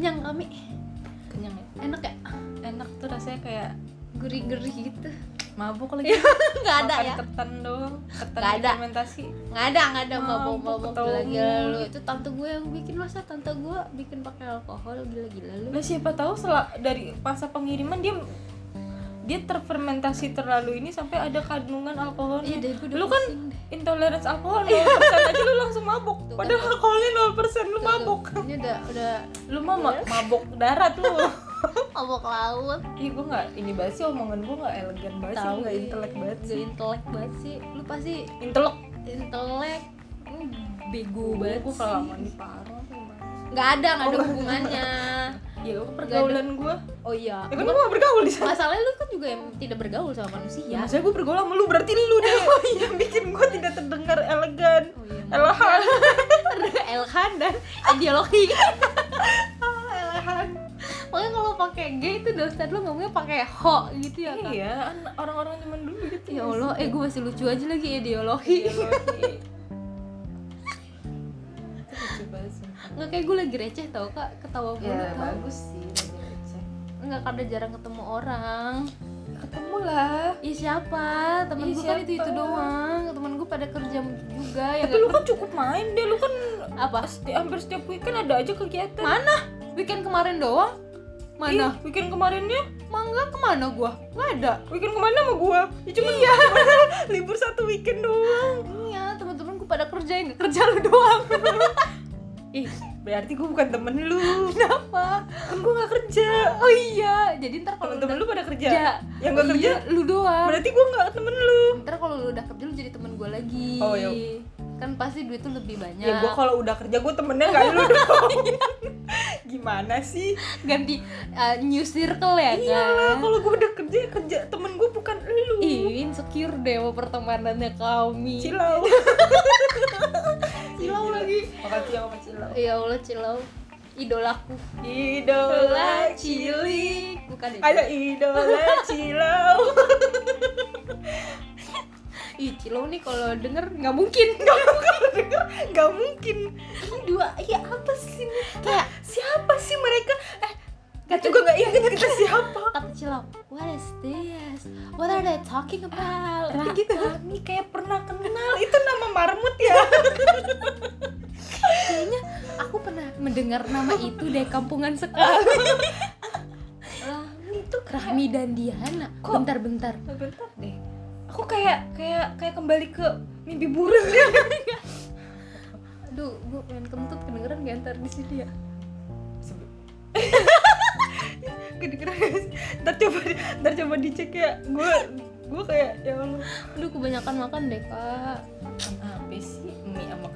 kenyang kami kenyang ya? Enak ya? Enak tuh rasanya kayak gurih-gurih gitu. Mabuk lagi. Nggak ada Makan ya? ketan doang. Ketan Nggak ada. fermentasi. Nggak ada nggak ada. Mabuk, mabok ketemu. gila-gila. Lu itu tante gue yang bikin masa tante gue bikin pakai alkohol gila-gila lu? Lah siapa tahu setelah dari masa pengiriman dia dia terfermentasi terlalu ini sampai ada kandungan alkoholnya. Iya lu kan intolerance alkohol 0% aja lu langsung mabuk. Tuh kan. padahal alkoholnya 0% lu Tuh, mabuk. tuh. ini udah udah. Lu mah ma- mabuk darat lu. Mabok laut. Ih gue nggak ini banget sih omongan gue nggak elegan banget sih tahu nggak intelek banget sih. intelek banget sih. Lu pasti intelek. intelek. Lu bego banget gue sih. kalau mandi parah nggak ada nggak ada Oh. hubungannya. Ya gue pergaulan gue oh iya. Ya kan gue gak bergaul di sana? Masalahnya lu kan juga yang tidak bergaul sama manusia. Ya maksudnya gue bergaul sama lu berarti lu deh yang bikin gue tidak terdengar elegan. Oh iya. Elehan. Elhan dan ideologi. Ah, elehan. Makanya kalau pakai G itu dosen lu ngomongnya pakai ho gitu ya kan? iya an- orang-orang zaman dulu gitu Ya Allah, eh gue masih lucu aja lagi ideologi. ideologi Nggak kayak gue lagi receh tau kak, ketawa mulu ya tau. bagus sih lagi receh. Nggak karena jarang ketemu orang. ketemu lah Ih siapa? Temen Ih, gue kan itu itu doang. Temen gue pada kerja juga ya. tapi lu kan cukup main deh lu kan apa? seti- hampir setiap weekend ada aja kegiatan Mana? Weekend kemarin doang? Mana? Ih, weekend kemarinnya Mangga ke mana gua? Nggak ada. weekend ke mana sama gua ya cuma iya. libur satu weekend doang Iya, temen-temen gue pada kerja yang nggak kerja lu doang. berarti gua bukan temen lu. Kenapa? kan gua gak kerja. Oh iya, jadi ntar kalau udah lu pada kerja? Kerja, yang gak Oh kerja? iya, lu doang. berarti gua gak temen lu. Ntar kalau lu udah kerja lu jadi temen gue lagi. Oh, iya. kan pasti duit tuh lebih banyak. Ya gua kalau udah kerja gua temennya gak lu dong. Gimana sih? Ganti uh, new circle ya iyalah kan? kalau gua udah kerja ya kerja. Temen gua bukan lu. Ih, insecure deh sama pertemanannya kami cilau Cilau lagi. Makasih ya sama cilau? Ya Allah cilau. Idolaku. Idola cilik. Bukan ya ada idola cilau. Ih cilau nih kalau denger nggak mungkin. Nggak mungkin. Ini dua ya apa sih nih? kayak siapa sih mereka? Eh Gak juga nggak inget kita siapa. kata cilau what is this? What are they talking about? Raka. Gitu. Nih kayak pernah kenal. Itu nama marmut ya mendengar nama itu dari kampungan sekali Rahmi itu Rahmi dan Diana. Kok? bentar-bentar bentar. Deh. Aku kayak kayak kayak kembali ke mimpi burung ya aduh gue pengen kentut. Kedengeran gak ntar di sini ya? Kedengeran ntar coba ntar coba dicek ya. Gue gue kayak ya Allah. Aduh kebanyakan makan deh kak. Apa sih? Mie sama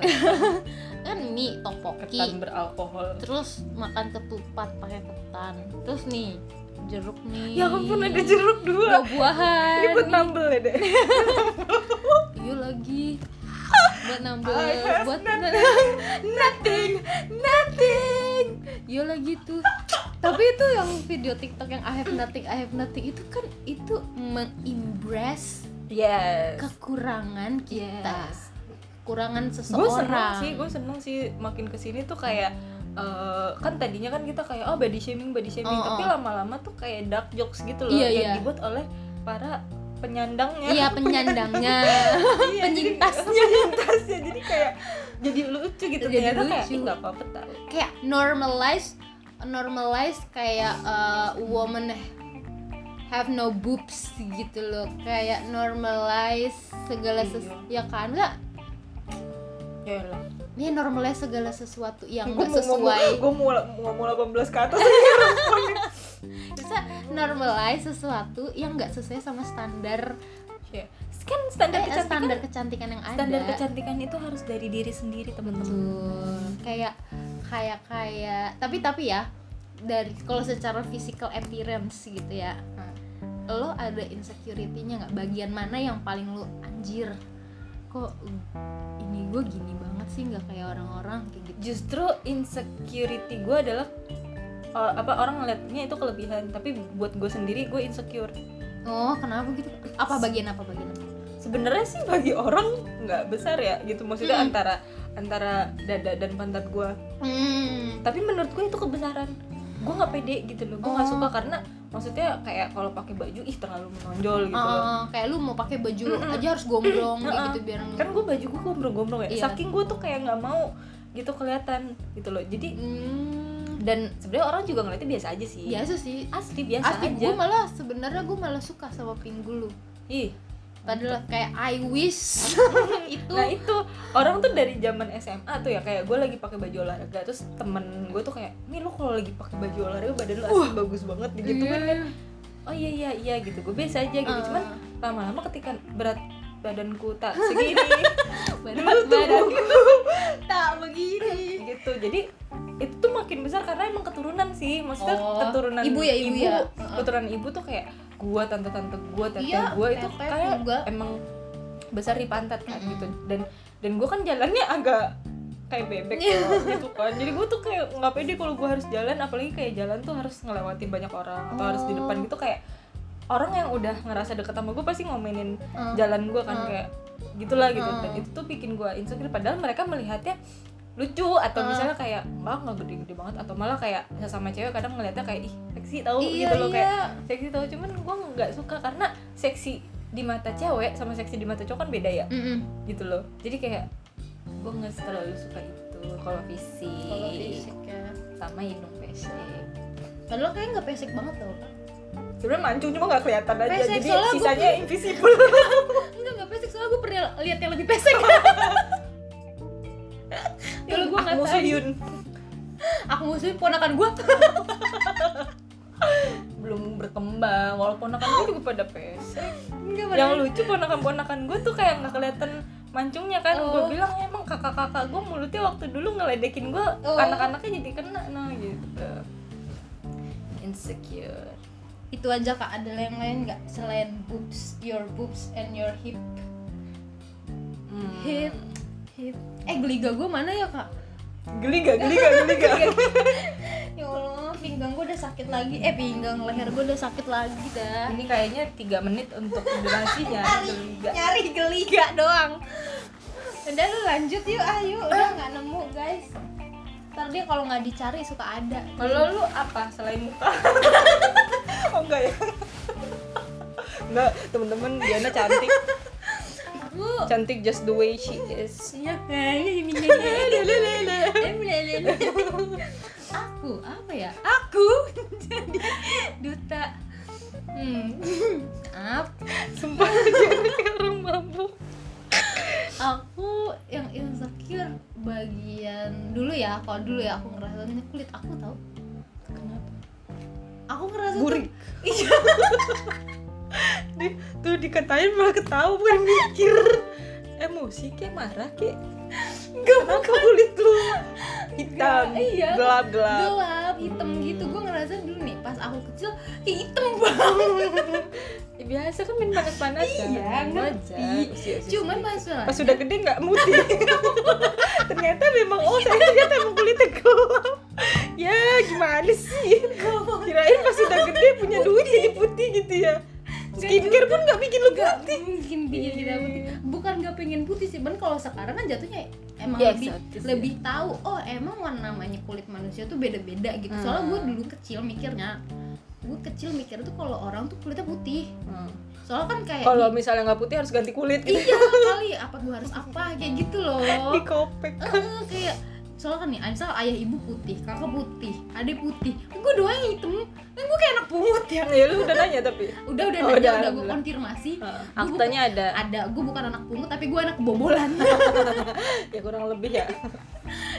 kan mie topoki ketan beralkohol. Terus makan ketupat pakai ketan. Terus nih jeruk nih. Ya ampun ada jeruk dua. Buah-buahan ini buat nambel ya deh iya lagi. Buat nambel buat nothing. nothing. Nothing. Iya lagi tuh. Tapi itu yang video TikTok yang I have nothing I have nothing itu kan itu mengimpress yes. kekurangan kita. Yes. Kekurangan gue seseorang seneng sih gue seneng sih makin ke sini tuh kayak eh, kan tadinya kan kita kayak oh body shaming body shaming Oh, tapi oh. lama-lama tuh kayak dark jokes gitu loh Iya, yang iya. dibuat oleh para penyandangnya iya penyandangnya Iya, penyintasnya. jadi, penyintasnya jadi kayak jadi lucu gitu Jadi ternyata kayak lucu. "Ih, nggak apa-apa tau kayak normalize normalize kayak uh, woman have no boobs gitu loh kayak normalize segala ses Iya. ya kan nggak ya ini normalize segala sesuatu yang nggak mau sesuai. gue mau ngomong 18 ke atas. Bisa normalize sesuatu yang nggak sesuai sama standar ya kan standar eh, kecantikan. standar kecantikan yang ada. Standar kecantikan itu harus dari diri sendiri teman-teman. Kayak kayak kayak tapi tapi ya dari kalau secara physical appearance gitu ya lo ada insecurity-nya nggak? Bagian mana yang paling lo anjir kok ini gue gini banget sih nggak kayak orang-orang kayak gitu. Justru insecurity gue adalah uh, apa orang ngeliatnya itu kelebihan tapi buat gue sendiri gue insecure. Oh kenapa gitu? Apa bagian apa bagian? Apa sebenarnya sih bagi orang nggak besar ya gitu. Maksudnya Mm. antara antara dada dan pantat gue hmm. tapi menurut gue itu kebesaran gue nggak pede gitu loh gue nggak Oh. suka karena maksudnya kayak kalau pakai baju ih terlalu menonjol gitu loh Ah, kayak lu mau pakai baju Mm-mm. aja harus gombrong kayak Mm-mm. gitu biar kan gue baju gue gombrong-gombrong ya Iya. saking gue tuh kayak nggak mau gitu kelihatan gitu loh jadi Hmm, dan sebenarnya orang juga ngeliatnya biasa aja sih biasa sih asli biasa asli aja gue malah sebenarnya gue malah suka sama pinggul lu ih padahal kayak I wish. Itu. Nah itu orang tuh dari zaman SMA tuh ya kayak gue lagi pakai baju olahraga terus temen gue tuh kayak nih lu kalau lagi pakai baju olahraga badan lu asli bagus banget gitu kan. Iya. oh iya iya iya gitu. Gue biasa aja gitu Ah. cuman lama-lama ketika berat badanku tak segini tuh badanku tak begini. Gitu. Jadi itu tuh makin besar karena emang keturunan sih. Maksudnya Oh, keturunan ibu ya, ibu ya? Heeh. keturunan ibu tuh kayak gua tante-tante gua tete Iya, gua itu tete kayak juga. emang besar di pantat kan Mm-mm. gitu dan dan gua kan jalannya agak kayak bebek Iya. loh, gitu kan jadi gua tuh kayak nggak pede kalau gua harus jalan apalagi kayak jalan tuh harus ngelewatin banyak orang atau harus di Oh. depan gitu kayak orang yang udah ngerasa deket sama gua pasti ngomenin Hmm. jalan gua kan Hmm. kayak gitulah gitu Hmm. dan itu tuh bikin gua insecure padahal mereka melihatnya lucu atau Hmm. misalnya kayak enggak nggak gede-gede banget. Atau malah kayak sesama cewek kadang ngeliatnya kayak ih seksi tahu iya gitu loh kayak iya. Seksi tahu cuman gua nggak suka karena seksi di mata cewek sama seksi di mata cowok kan beda ya. Mm-mm. gitu loh. Jadi kayak gua nggak terlalu suka itu. Kalau fisik, kalau fisik ya. sama hidung pesek. Padahal kayak nggak pesek banget tau. Sebenarnya mancung cuma nggak kelihatan aja. Pesek, jadi soalnya gua- sisanya invisible. Enggak nggak pesek soalnya gue pernah lihat yang lebih pesek gue nggak Aku tahu. Yun aku musuhin ponakan gue belum berkembang walaupun ponakan gue juga pada pesek. Yang lucu ponakan-ponakan gue tuh kayak nggak kelihatan mancungnya kan. Oh. gue bilang emang kakak-kakak gue mulutnya waktu dulu ngeledekin gue Oh. anak-anaknya jadi kena nah gitu. Insecure. Itu aja kak. Ada yang lain nggak selain boobs your boobs and your hip? Hmm. hip hip. Eh geliga gue mana ya kak geli gak geli gak geli gak ya allah pinggang gue udah sakit lagi. Eh pinggang leher gue udah sakit lagi dah. Ini kayaknya tiga menit untuk durasinya geli gak nyari geliga doang. Udah lu lanjut yuk ayo udah nggak nemu guys. Ntar dia kalau nggak dicari suka ada. Kalau lu apa selain muka? Oh enggak ya. Enggak temen-temen Diana cantik aku cantik just the way she is. Iya aku apa ya? Aku. Jadi duta. Hmm. Apa sumpah kayak orang mabuk aku yang insecure bagian dulu ya. Kalau dulu ya aku ngerasa ini kulit. Aku tau kenapa? Aku ngerasa Burik. tuh iya tuh dikatain malah ketawa bukan mikir. Emosi kayak marah kayak. Kenapa kulit lu hitam iya. gelap gelap? Gelap hitam gitu. Gue ngerasa dulu nih pas aku kecil kayak hitam banget. Ya, biasa kan main panas panas Iya, ngerti. cuman masalah pas sudah gede nggak putih ternyata memang oh saya ternyata emang kulitnya gelap. Ya gimana sih? Kirain pas sudah gede punya duit jadi putih gitu ya skincare pun nggak bikin lu putih. mungkin bikin kita putih. Bukan nggak pengen putih sih. Ban kalau sekarang kan jatuhnya emang Ya, lebih eksotis ya. lebih tahu oh emang warna namanya kulit manusia tuh beda beda gitu soalnya Hmm. gue dulu kecil mikirnya gue kecil mikir tuh kalau orang tuh kulitnya putih. Soalnya kan kayak kalau di- misalnya nggak putih harus ganti kulit gitu. Iya kali. Apa gue harus apa? Kayak gitu loh. Di kopek Eh, kayak soalnya kan nih misal ayah ibu putih kakak putih adik putih. Gue doang yang hitam. Kan gue kayak anak pungut ya. Ya lu udah nanya tapi. Udah udah Oh, nanya udah, udah gue konfirmasi. Gua aktanya ada. ada gue bukan anak pungut tapi gue anak kebobolan ya kurang lebih ya.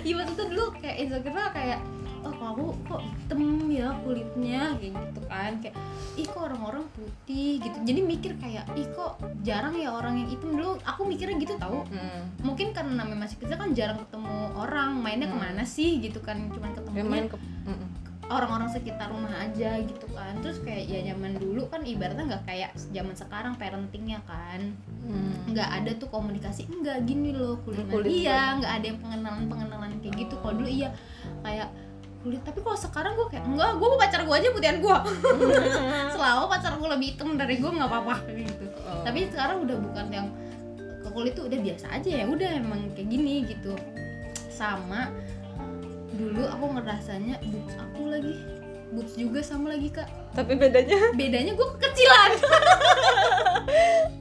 Iya itu dulu kayak insecure kayak oh kamu kok hitam ya kulitnya? Kayak gitu kan. Kayak ih kok orang-orang putih? Gitu. Jadi mikir kayak ih kok jarang ya orang yang hitam? Dulu aku mikirnya gitu tahu hmm. mungkin karena namanya masih kecil kan jarang ketemu orang. Mainnya Hmm. ke mana sih? Gitu kan. Cuman ya ketemunya main ke Mm-mm. orang-orang sekitar rumah aja gitu kan. Terus kayak ya zaman dulu kan ibaratnya nggak kayak zaman sekarang parentingnya kan. Hmm. nggak ada tuh komunikasi enggak gini loh kulit, Kulit iya nggak ada yang pengenalan pengenalan kayak gitu. Kalau dulu iya kayak kulit tapi kalau sekarang gue kayak enggak gue mau pacar gue aja putihan gue selama pacar gue lebih hitam dari gue nggak apa-apa gitu. Oh. tapi sekarang udah bukan yang ke kulit tuh udah biasa aja ya udah emang kayak gini gitu. Sama dulu aku ngerasanya boobs aku lagi boobs juga sama lagi kak. Tapi bedanya? Bedanya gue kekecilan.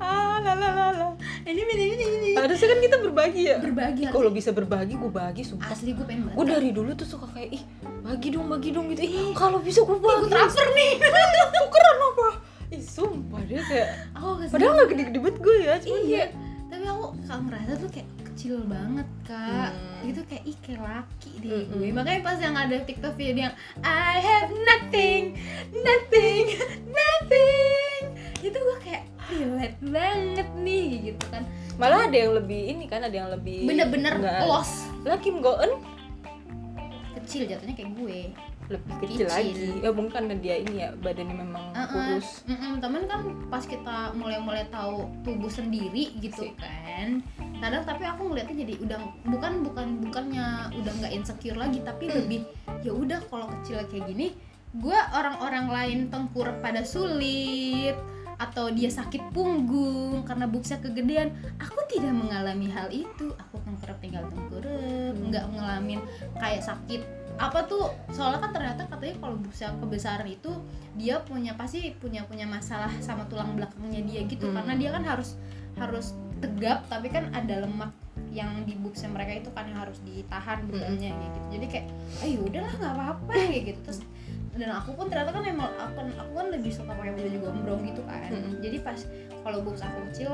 Ah la la la la ini bedanya ini harusnya kan kita berbagi ya? Berbagi kalau bisa berbagi gue bagi sumpah. Asli gue pengen banget. Gue dari dulu tuh suka kayak ih bagi dong bagi dong gitu. Ih kalau bisa gue bagi. gue transfer nih. Tukeran apa? Ih sumpah dia kayak aku ke sini. padahal nggak gede-gede banget gue ya cuma iya tapi aku kalau ngerasa tuh kayak kecil banget kak. Hmm. itu kayak ih kayak laki deh. Mm-mm. gue makanya pas yang ada tiktok video yang I have nothing nothing nothing. Itu gue kayak relate banget nih gitu kan. Malah ada yang lebih ini kan ada yang lebih bener-bener nggak- los. Lah Kim Go Eun kecil jatuhnya kayak gue. Lebih kecil. Kecil. lagi. Ya mungkin karena dia ini ya badannya memang Uh-uh. kurus. Mm-mm, temen kan pas kita mulai-mulai tahu tubuh sendiri gitu Sih. kan kadang tapi aku ngeliatnya jadi udah bukan bukan bukannya udah nggak insecure lagi tapi lebih ya udah kalau kecil kayak gini gue orang-orang lain tengkurap pada sulit atau dia sakit punggung karena buksnya kegedean. Aku tidak mengalami hal itu. Aku tengkurap tinggal tengkurap Hmm. nggak ngalamin kayak sakit apa tuh. Soalnya kan ternyata katanya kalau buksnya kebesaran itu dia punya pasti punya punya masalah sama tulang belakangnya dia gitu. Hmm. karena dia kan harus harus tegap tapi kan ada lemak yang di buksnya mereka itu kan yang harus ditahan bebannya kayak gitu. Jadi kayak ayo udahlah nggak apa-apa kayak gitu. Terus dan aku pun ternyata kan emang aku kan aku kan lebih suka pakai baju gombrong gitu kan. Mm-mm. jadi pas kalau buks aku kecil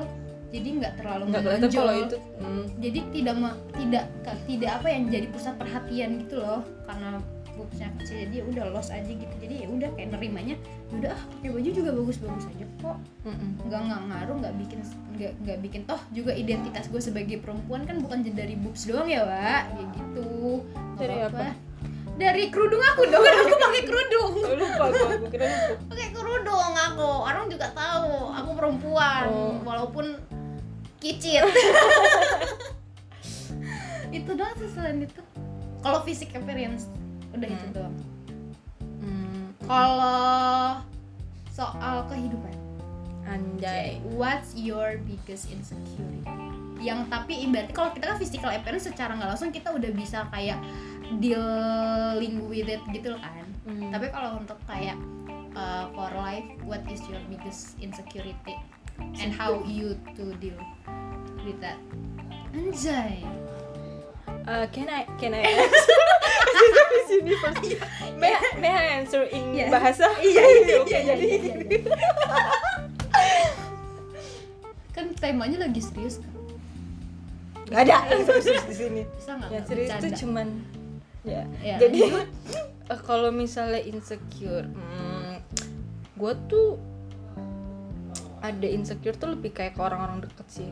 jadi nggak terlalu kelihatan menonjol. kalau itu. Hmm, jadi tidak tidak ka- tidak apa yang jadi pusat perhatian gitu loh. Karena boobsnya kecil jadi ya udah los aja gitu. Jadi ya udah kayak nerimanya "Ya udah ah pakai baju juga bagus-bagus aja kok. Nggak nggak ngaruh nggak bikin nggak nggak bikin toh juga identitas gue sebagai perempuan kan bukan dari boobs doang ya Wak. Kayak gitu. Nggak Dari apa-apa. apa? Dari kerudung aku dong. Kan aku pakai kerudung. Oh, lupa gue kira lupa. Pakai kerudung aku. Orang juga tahu. Aku perempuan Oh. walaupun kicit. Itu doang sih selain itu. Kalau fisik appearance udah itu Hmm. doang. Hmm, kalau soal kehidupan. Anjay. What's your biggest insecurity? Yang tapi ibaratnya kalau kita kan physical appearance secara nggak langsung kita udah bisa kayak dealing with it gitu loh kan Hmm. tapi kalau untuk kayak uh, for life what is your biggest insecurity and how you to deal with that anjay Uh, can I can I answer? di sini first. May, may I answer in Iya. bahasa? iya Oke, jadi kan temanya lagi serius kan nggak ada yang serius di sini. bisa nggak Yang nggak serius itu cuman ya. Ya, jadi eh, kalau misalnya insecure, hmm, gue tuh ada insecure tuh lebih kayak ke orang-orang deket sih.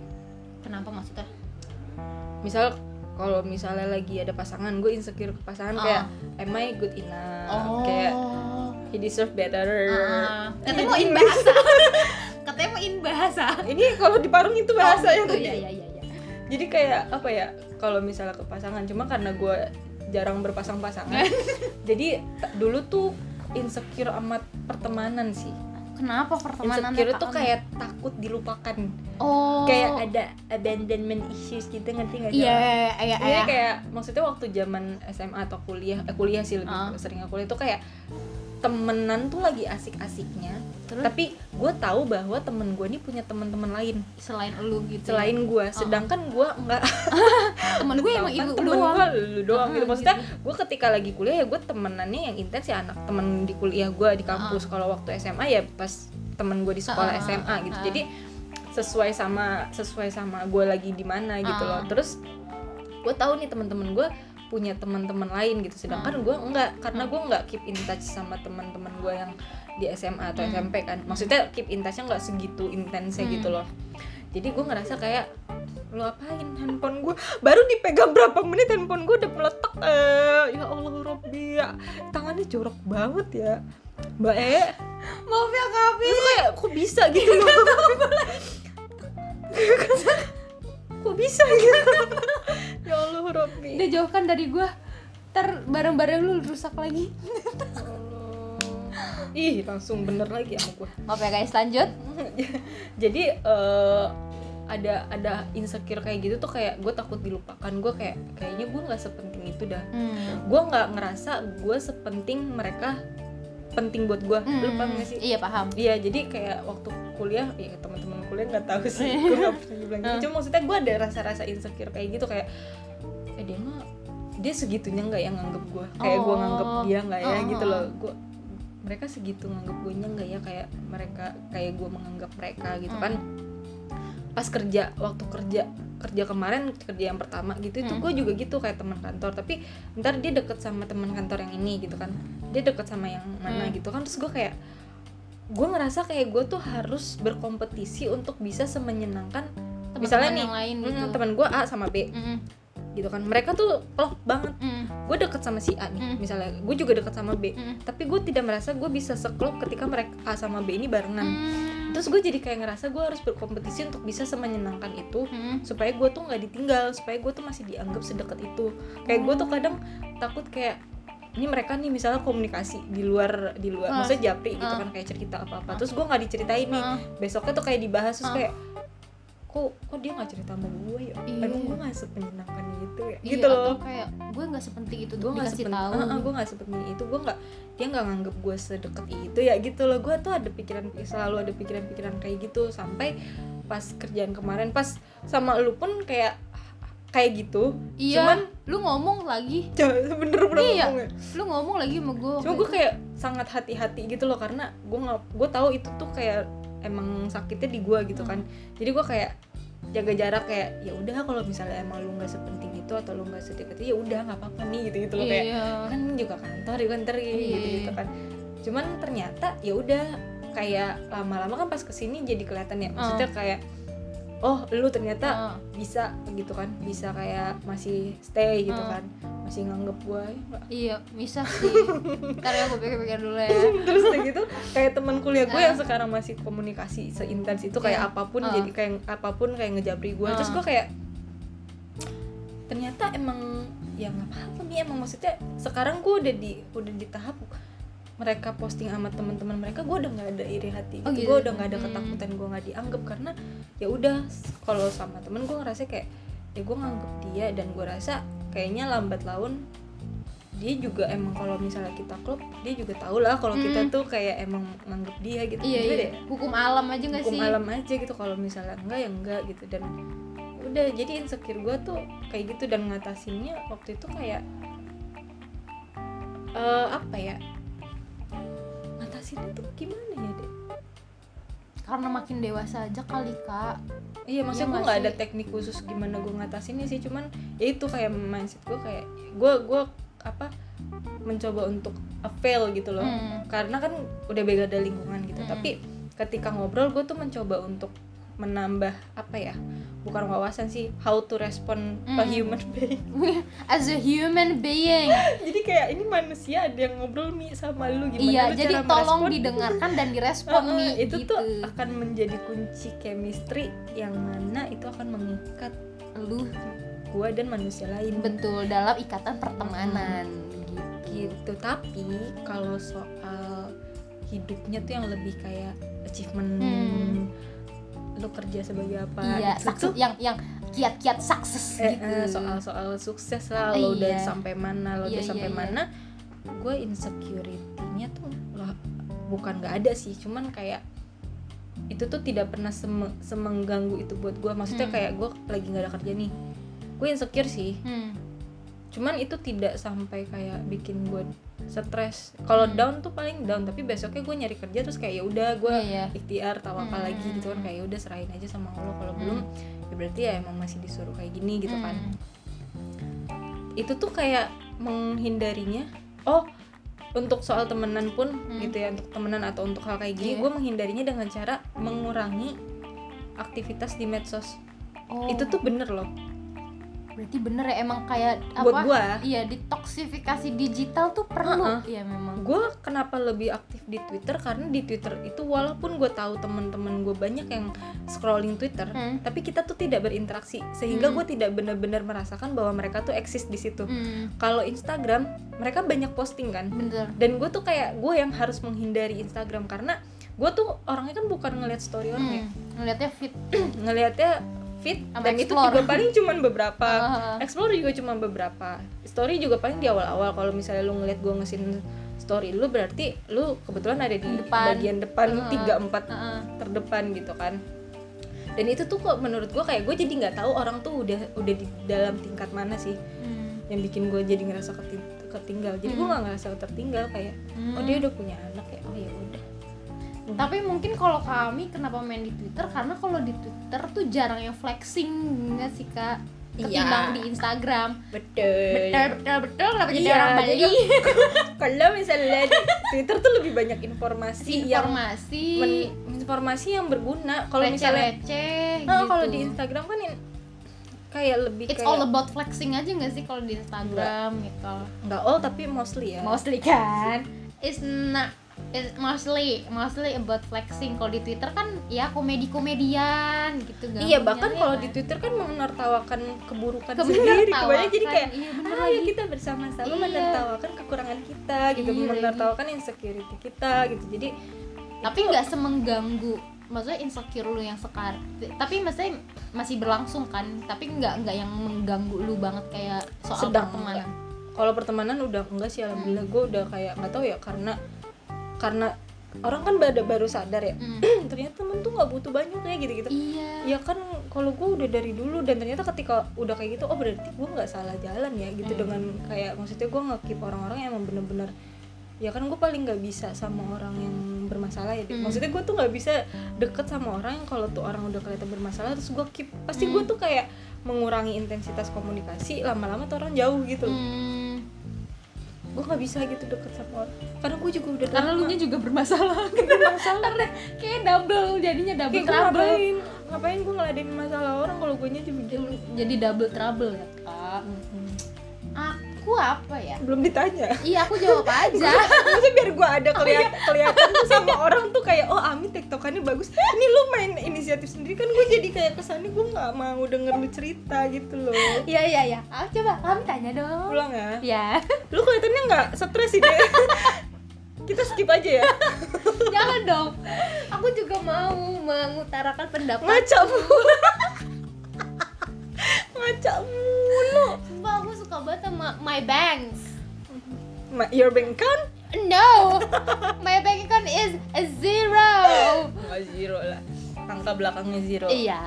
kenapa maksudnya Misal kalau misalnya lagi ada pasangan, gue insecure ke pasangan Oh. kayak am I good enough? Kayak he deserve better. Ah, katanya mau in bahasa katanya mau in bahasa Ini kalau di Parung itu bahasa oh, yang gitu, ya ya ya ya jadi kayak apa ya kalau misalnya ke pasangan cuma karena gue jarang berpasang pasangan jadi dulu tuh insecure amat pertemanan sih. Kenapa pertemanan insecure tuh kayak takut dilupakan. Oh. Kayak ada abandonment issues gitu ngerti nggak sih? iya iya iya. kayak maksudnya waktu zaman SMA atau kuliah eh, kuliah sih lebih Ah. sering kuliah itu kayak temenan tuh lagi asik-asiknya. Terus? tapi gue tahu bahwa temen gue ini punya teman-teman lain. Selain lu gitu selain gue sedangkan gue nggak temen gue emang Sedangkan ibu temen doang. gue lu doang gitu. Heeh, maksudnya gue ketika lagi kuliah ya gue temenannya yang intens ya anak temen di kuliah gue di kampus. Kalau waktu SMA ya pas temen gue di sekolah SMA gitu. jadi sesuai sama sesuai sama gue lagi di mana gitu loh. Terus gue tahu nih teman-teman gue punya teman-teman lain gitu. Sedangkan gue enggak karena gue nggak keep in touch sama teman-teman gue yang di SMA atau Hmm. SMP kan. Maksudnya keep in touchnya nggak segitu intensnya Hmm. gitu loh. Jadi gue ngerasa kayak lu apain handphone gue baru dipegang berapa menit handphone gue udah meletak eh ya Allah Robbi ya. Tangannya jorok banget ya. Mbak E. Maaf ya kayak kok bisa gitu? Loh kok bisa? Gitu ya Allah Robbi udah jauhkan dari gue ntar barang-barang lu rusak lagi. Allah. ih langsung bener lagi sama gue maaf ya guys. Lanjut. Jadi eh, ada ada insecure kayak gitu tuh kayak gue takut dilupakan. Gue kayak kayaknya gue nggak sepenting itu dah. Hmm. gue nggak ngerasa gue sepenting mereka penting buat gue lu paham gak sih? Iya paham. Iya, jadi kayak waktu kuliah, ya teman-teman kuliah nggak tahu sih, gue nggak pernah bilang gitu. Cuma maksudnya gue ada rasa-rasa insecure kayak gitu kayak, eh dia mah dia segitunya nggak yang nganggep gue, kayak gue Oh. nganggep dia nggak ya Oh, gitu oh, loh. Gue mereka segitu nganggep gue nya nggak ya kayak mereka kayak gue menganggap mereka gitu kan. Pas kerja, waktu kerja kerja kemarin kerja yang pertama gitu itu Hmm. gue juga gitu kayak teman kantor tapi ntar dia deket sama teman kantor yang ini gitu kan dia deket sama yang mana Hmm. gitu kan terus gue kayak gue ngerasa kayak gue tuh harus berkompetisi untuk bisa semenyenangkan Teman-teman misalnya nih yang lain mm, gitu. teman gue A sama B. Mm, gitu kan. Mereka tuh klop banget. Mm, gue deket sama si A nih Hmm. misalnya. Gue juga deket sama B. Mm, tapi gue tidak merasa gue bisa seklop ketika mereka A sama B ini barengan. Mm, terus gue jadi kayak ngerasa gue harus berkompetisi untuk bisa semenyenangkan itu mm. supaya gue tuh nggak ditinggal supaya gue tuh masih dianggap sedekat itu. Kayak gue tuh kadang takut kayak ini mereka nih misalnya komunikasi di luar di luar Ah. maksudnya japri gitu Ah. kan kayak cerita apa apa terus gue nggak diceritain nih. Besoknya tuh kayak dibahas terus kayak kok kok dia nggak cerita sama gue ya? Iya. emang gue nggak sepenyenangkan itu ya? Iya, gitu loh. atau kayak gue nggak sepenting itu gue nggak dikasih sepen tahu. Ah, gue nggak sepenting itu. Gue nggak dia nggak nganggep gue sedekat itu ya gitu loh. Gue tuh ada pikiran selalu ada pikiran-pikiran kayak gitu. Sampai pas kerjaan kemarin pas sama lu pun kayak kayak gitu. Iya cuman lu ngomong lagi. Bener bener Iya. ngomong ya. lu ngomong lagi sama gue cuma gue kayak sangat hati-hati gitu loh karena gue nggak gue tahu itu tuh kayak emang sakitnya di gue gitu kan. Jadi gue kayak jaga jarak kayak ya udah kalau misalnya emang lu nggak sepenting itu atau lu nggak sedekat itu ya udah nggak apa-apa nih gitu gitu loh kayak iya. kan juga kantor di kantor gini Iya. gitu gitu kan. Cuman ternyata ya udah kayak lama-lama kan pas ke sini jadi kelihatan ya. Maksudnya kayak oh lu ternyata Ah. bisa gitu kan bisa kayak masih stay gitu Ah. kan masih nganggep gue ya iya bisa sih ntar ya gue pikir-pikir dulu ya terus udah gitu kayak teman kuliah gue Ah. yang sekarang masih komunikasi seintens itu kayak Iya. apa pun Ah. jadi kayak apa pun kayak ngejabri gue terus Ah. gue kayak ternyata emang ya nggak apa-apa nih emang maksudnya sekarang gue udah di udah di tahap mereka posting sama teman-teman mereka gue udah nggak ada iri hati Oh, gitu. gitu. gue udah nggak ada Hmm. ketakutan gue nggak dianggap karena ya udah kalau sama temen gue ngerasa kayak ya gue nganggep dia dan gue rasa kayaknya lambat laun dia juga emang kalau misalnya kita klub dia juga tahu lah kalau kita Hmm. tuh kayak emang nganggep dia gitu iya iya ya? hukum alam aja nggak hukum sih alam aja gitu kalau misalnya enggak ya enggak gitu dan udah jadi insecure gue tuh kayak gitu dan ngatasinnya waktu itu kayak eh apa ya ngatasinnya tuh gimana ya deh karena makin dewasa aja kali kak. Iya maksudnya Iya gue nggak ada teknik khusus gimana gue ngatasinnya sih cuman ya itu kayak mindset gue kayak gue gue apa mencoba untuk fail gitu loh. Hmm. karena kan udah beda dari lingkungan gitu. Hmm. tapi ketika ngobrol gue tuh mencoba untuk menambah apa ya bukan wawasan sih how to respond a Hmm. human being as a human being jadi kayak ini manusia ada yang ngobrol mi sama lu gimana iya lu jadi cara tolong merespon? didengarkan dan direspon nih itu gitu. tuh akan menjadi kunci chemistry yang mana itu akan mengikat lu gua dan manusia lain betul dalam ikatan pertemanan gitu gitu tapi kalau soal hidupnya tuh yang lebih kayak achievement Hmm. Lu kerja sebagai apa iya gitu sukses tuh yang yang kiat-kiat sukses eh, gitu eh, soal-soal sukses lah lo udah Iya. sampai mana lo Iya, udah iya, sampai iya. mana gue insecurity-nya tuh lah bukan nggak ada sih cuman kayak itu tuh tidak pernah seme- semengganggu itu buat gue maksudnya Hmm. kayak gue lagi nggak ada kerja nih gue insecure sih hmm. Cuman itu tidak sampai kayak bikin gue stres kalau Hmm. down tuh paling down tapi besoknya gue nyari kerja terus kayak ya udah gue Iya, iya. ikhtiar tawakal Hmm. lagi gitu kan kayak ya udah serahin aja sama Allah kalau Hmm. belum ya berarti ya emang masih disuruh kayak gini gitu kan Hmm. itu tuh kayak menghindarinya oh untuk soal temenan pun Hmm. gitu ya untuk temenan atau untuk hal kayak gini Iya. gue menghindarinya dengan cara mengurangi aktivitas di medsos Oh, itu tuh bener loh berarti bener ya emang kayak buat apa? gue iya detoksifikasi digital tuh perlu. Heeh. iya memang. Gue kenapa lebih aktif di Twitter? Karena di Twitter itu walaupun gue tahu teman-teman gue banyak yang scrolling Twitter Hmm. tapi kita tuh tidak berinteraksi. Sehingga Hmm. gue tidak benar-benar merasakan bahwa mereka tuh eksis di situ. Hmm, kalau Instagram mereka banyak posting kan? Bener. Dan gue tuh kayak gue yang harus menghindari Instagram. Karena gue tuh orangnya kan bukan ngeliat story orang ya. Hmm. ngeliatnya fit. Ngelihatnya fit Sama dan itu explore. juga paling cuman beberapa explore juga cuma beberapa story juga paling di awal-awal kalau misalnya lu ngeliat gue ngesin story lu berarti lu kebetulan ada di Depan. bagian depan tiga empat Heeh. terdepan gitu kan dan itu tuh kok menurut gue kayak gue jadi nggak tahu orang tuh udah udah di dalam tingkat mana sih Hmm. yang bikin gue jadi ngerasa keti- ketinggal jadi gue Hmm. nggak ngerasa tertinggal kayak oh Hmm. dia udah punya anak ya oh ya udah tapi mungkin kalau kami kenapa main di Twitter? Karena kalau di Twitter tuh jarang yang flexing nggak sih kak? Ketimbang Iya. di Instagram. Betul. Betul betul betul. Kenapa jadi Iya, orang jadi Bali? Kalau misalnya di Twitter tuh lebih banyak informasi yang informasi. men- informasi yang berguna. Kalau misalnya receh Nah, gitu kalau di Instagram kan in- kayak lebih it's kayak all about flexing aja nggak sih kalau di Instagram gitu? Nggak all tapi mostly ya. Mostly kan? It's not it's mostly mostly about flexing. Kalau di Twitter kan ya komedi komedian gitu Iya gampangnya bahkan ya kalau kan? di Twitter kan menertawakan keburukan sendiri kebanyakan jadi kayak iya ah ya kita bersama-sama Iya. menertawakan kekurangan kita gitu Iya, menertawakan insecurity kita gitu. Jadi tapi nggak semengganggu. Maksudnya insecure lu yang sekarang tapi maksudnya masih berlangsung kan. Tapi nggak nggak yang mengganggu lu banget kayak soal Sedang pertemanan. kalau pertemanan udah enggak sih alhamdulillah. Gue udah kayak nggak tahu ya karena karena orang kan baru baru sadar ya Hmm. ternyata temen tuh nggak butuh banyak kayak gitu gitu iya ya kan kalau gue udah dari dulu dan ternyata ketika udah kayak gitu oh berarti gue nggak salah jalan ya gitu Hmm. dengan kayak maksudnya gue ngekip orang-orang yang emang bener-bener ya kan gue paling nggak bisa sama orang yang bermasalah ya. Hmm. maksudnya gue tuh nggak bisa deket sama orang yang kalau tuh orang udah kelihatan bermasalah terus gue keep pasti Hmm. gue tuh kayak mengurangi intensitas komunikasi lama-lama tuh orang jauh gitu Hmm, gue nggak bisa gitu deket sama orang. Karena gue juga udah karena lu nya juga bermasalah. Bermasalah. Karena kayak double jadinya double Kayak trouble. ngapain? Ngapain gue ngeladenin masalah orang kalau gue nya jadi double trouble ya kak aku apa ya? Belum ditanya. Iya aku jawab aja. Maksudnya biar gue ada kelihatan kelihatan tuh sama orang tuh kayak oh Ami tektokannya bagus. Ini lu main inisiatif sendiri kan gue jadi kayak kesannya gue nggak mau denger lu cerita gitu loh. Iya iya iya. Ah, coba kami tanya dong. Pulang ya? Ya lu kelihatannya nggak stres sih deh kita skip aja ya. Jangan dong. Aku juga mau mengutarakan pendapat ngaca ngaca Sumpah aku suka banget sama my banks Ma- your bank account? No my bank account is a zero. Nggak zero lah. Angka belakangnya zero. Iya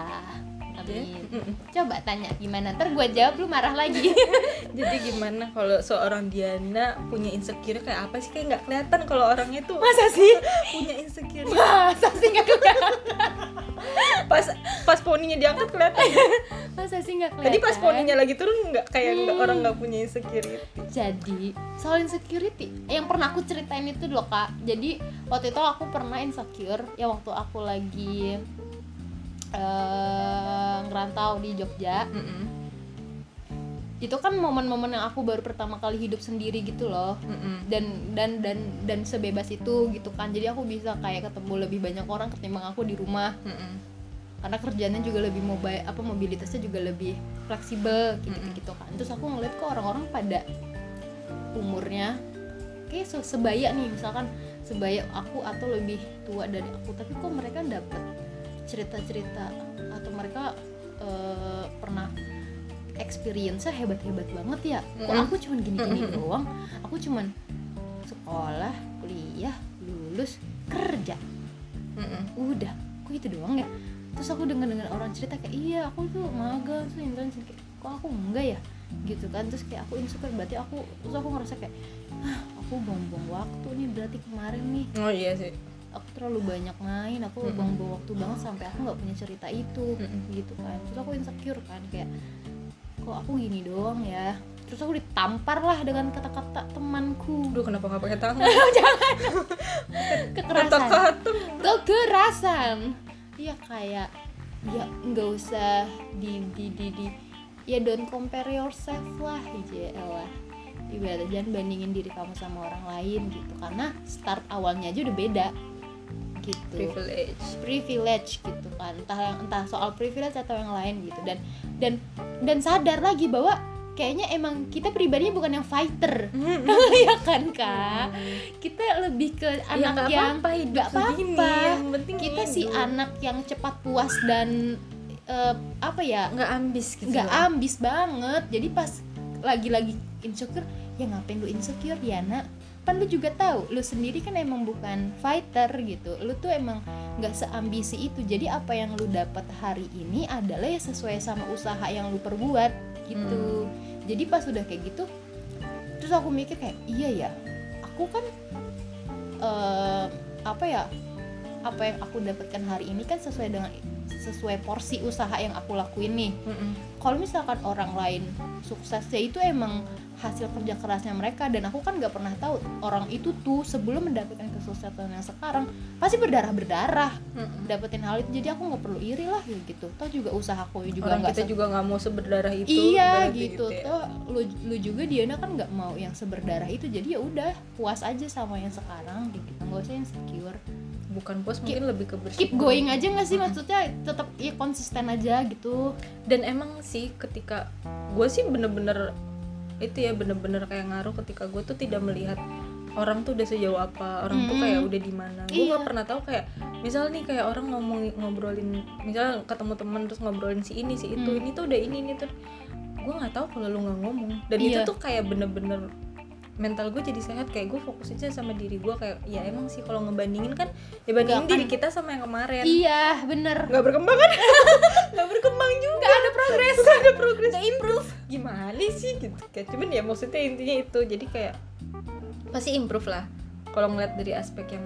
Amin. coba tanya gimana ntar gue jawab lu marah lagi. Jadi gimana kalau seorang Diana punya insecure kayak apa sih? Kayak nggak kelihatan kalau orangnya tuh masa sih? punya insecure. Masa sih nggak kelihatan? Pas pas poninya diangkat kelihatan. Masa sih nggak kelihatan tadi pas poninya lagi turun nggak kayak nggak orang nggak punya insecurity? Jadi soal insecurity yang pernah aku ceritain itu loh kak. Jadi waktu itu aku pernah insecure ya waktu aku lagi eh, ngerantau di Jogja. Mm-mm. itu kan momen-momen yang aku baru pertama kali hidup sendiri gitu loh. Mm-mm. dan dan dan dan sebebas itu gitu kan. Jadi aku bisa kayak ketemu lebih banyak orang ketimbang aku di rumah. Mm-mm. karena kerjanya juga lebih mobile apa mobilitasnya juga lebih fleksibel gitu gitu kan. Terus aku ngeliat kok orang-orang pada umurnya kayak se- sebaya nih. Misalkan sebaya aku atau lebih tua dari aku. Tapi kok mereka dapet cerita-cerita atau mereka eh, pernah experience-nya hebat-hebat banget ya. Kok aku cuman gini-gini doang? Aku cuman sekolah kuliah lulus kerja. Mm-mm. udah kok itu doang ya? Terus aku dengar dengar orang cerita kayak iya aku tuh magang tuh internship kayak kok aku enggak ya? Gitu kan terus kayak aku insecure berarti aku terus aku ngerasa kayak ah aku buang-buang waktu nih berarti kemarin nih. Oh iya sih aku terlalu banyak main aku Mm-mm. buang-buang waktu banget sampai aku nggak punya cerita itu Mm-mm. gitu kan. Terus aku insecure kan kayak kok aku gini doang ya? Terus aku ditampar lah dengan kata-kata temanku. Aduh kenapa nggak pakai tangan? Kekerasan. Kata-kata kekerasan. Iya kayak ya nggak usah di di di di ya don't compare yourself lah ya lah. Ibaratnya jangan bandingin diri kamu sama orang lain gitu karena start awalnya aja udah beda gitu. Privilege. Privilege gitu kan. Entah yang entah soal privilege atau yang lain gitu. Dan dan dan sadar lagi bahwa kayaknya emang kita pribadinya bukan yang fighter. Ya kan kak? Kita lebih ke ya anak nggak yang hidup nggak segini, apa-apa. yang penting kita si hidup. anak yang cepat puas dan eh, apa ya? Nggak ambis gitu nggak ambis banget. Jadi pas lagi-lagi insecure ya ngapain lu insecure Diana kan lu juga tahu lu sendiri kan emang bukan fighter gitu. Lu tuh emang nggak seambisi itu. Jadi apa yang lu dapat hari ini adalah ya sesuai sama usaha yang lu perbuat gitu. Jadi pas udah kayak gitu terus aku mikir kayak iya ya aku kan eh, apa ya apa yang aku dapatkan hari ini kan sesuai dengan sesuai porsi usaha yang aku lakuin nih. Mm-mm. Kalau misalkan orang lain sukses ya itu emang hasil kerja kerasnya mereka. Dan aku kan nggak pernah tahu orang itu tuh sebelum mendapatkan kesuksesan yang sekarang pasti berdarah berdarah Mm-mm. dapetin hal itu. Jadi aku nggak perlu iri lah gitu. Toh juga usahaku juga orang nggak kita se- juga nggak mau seberdarah itu iya berarti gitu ya. toh lu lu juga Diana kan nggak mau yang seberdarah itu. Jadi ya udah puas aja sama yang sekarang gitu. Nggak usah yang secure bukan puas Keep- mungkin lebih ke bersyukur keep going aja nggak sih maksudnya tetap ya konsisten aja gitu dan emang sih ketika gue sih bener-bener itu ya bener-bener kayak ngaruh ketika gue tuh tidak melihat orang tuh udah sejauh apa orang tuh Mm. kayak udah di mana gue Iya. nggak pernah tahu kayak misal nih kayak orang ngomong ngobrolin misal ketemu teman terus ngobrolin si ini si itu Hmm. ini tuh udah ini ini tuh gue nggak tahu kalau lu nggak ngomong dan itu Iya. tuh kayak bener-bener mental gue jadi sehat kayak gue fokus aja sama diri gue kayak ya emang sih kalau ngebandingin kan ya bandingin diri kita sama yang kemarin. Iya bener. Nggak berkembang kan? Nggak berkembang juga. Nggak ada progres. Nggak ada progres. Nggak improve. Gimana sih gitu? Kayak cuman ya maksudnya intinya itu jadi kayak pasti improve lah. Kalau ngeliat dari aspek yang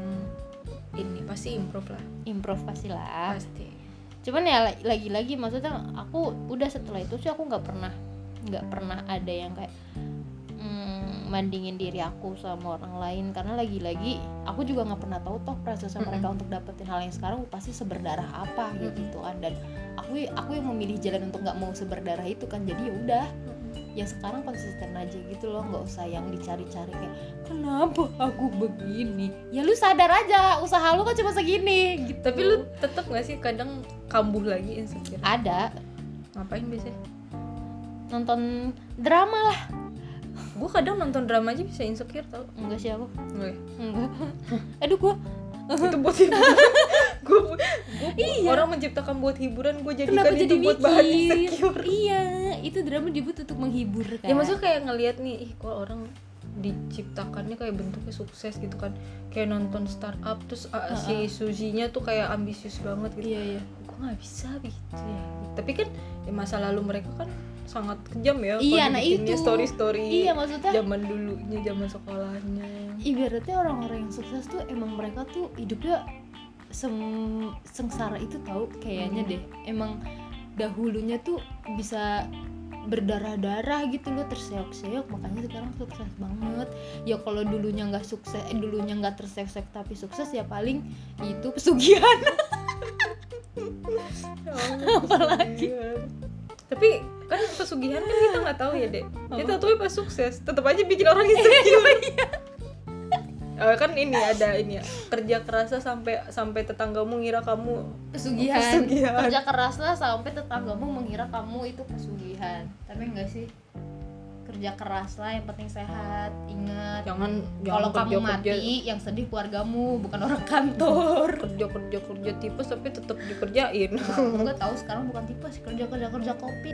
ini pasti improve lah. Improve pasti lah. Pasti. Cuman ya la- lagi-lagi maksudnya aku udah setelah itu sih aku nggak pernah nggak pernah ada yang kayak mandingin diri aku sama orang lain. Karena lagi-lagi aku juga nggak pernah tahu toh proses Mm-mm. mereka untuk dapetin hal yang sekarang pasti seberdarah apa gitu kan dan aku aku yang memilih jalan untuk nggak mau seberdarah itu kan. Jadi ya udah yang sekarang konsisten aja gitu loh. Nggak usah yang dicari-cari kayak kenapa aku begini? Ya lu sadar aja usaha lu kan cuma segini gitu. Tapi lu tetep gak sih kadang kambuh lagi insecure? Ada. Ngapain biasanya? Nonton drama lah gue kadang nonton drama aja bisa insecure tau. Enggak sih aku. Nggak ya? enggak. Aduh gua. Itu buat hiburan. Gue Iya. orang menciptakan buat hiburan gue jadikan kenapa itu jadi buat bahan mikir? insecure. Iya itu drama dibuat untuk menghibur kan ya maksudnya kayak ngelihat nih ih kok orang diciptakannya kayak bentuknya sukses gitu kan. Kayak nonton startup terus uh, si Suzy-nya tuh kayak ambisius banget gitu. Iya iya. Gue nggak bisa gitu ya? Tapi kan ya masa lalu mereka kan sangat kejam ya Iya, nah itu. story story iya maksudnya zaman dulunya zaman sekolahnya. Ibaratnya orang-orang yang sukses tuh emang mereka tuh hidupnya sem- sengsara itu tahu kayaknya Hmm. deh. Emang dahulunya tuh bisa berdarah-darah gitu loh terseok-seok. Makanya sekarang sukses banget. Ya kalau dulunya nggak sukses eh, dulunya nggak terseok-seok tapi sukses ya paling itu pesugihan. Apalagi? tapi kan pesugihan kan kita nggak tahu ya dek. Kita tahu pas sukses tetap aja bikin orang insecure. Eh, kan ini ada ini ya kerja kerasa sampai sampai tetanggamu ngira kamu pesugihan. Pesugihan. kerja keras lah sampai tetanggamu mengira kamu itu pesugihan tapi enggak sih. Kerja keras lah yang penting sehat ingat. Jangan kalau kamu kerja kerja mati yang sedih keluargamu bukan orang kantor. Kerja kerja kerja tipes tapi tetap dikerjain. Nah, aku nggak tahu sekarang bukan tipe sih kerja kerja kerja kopi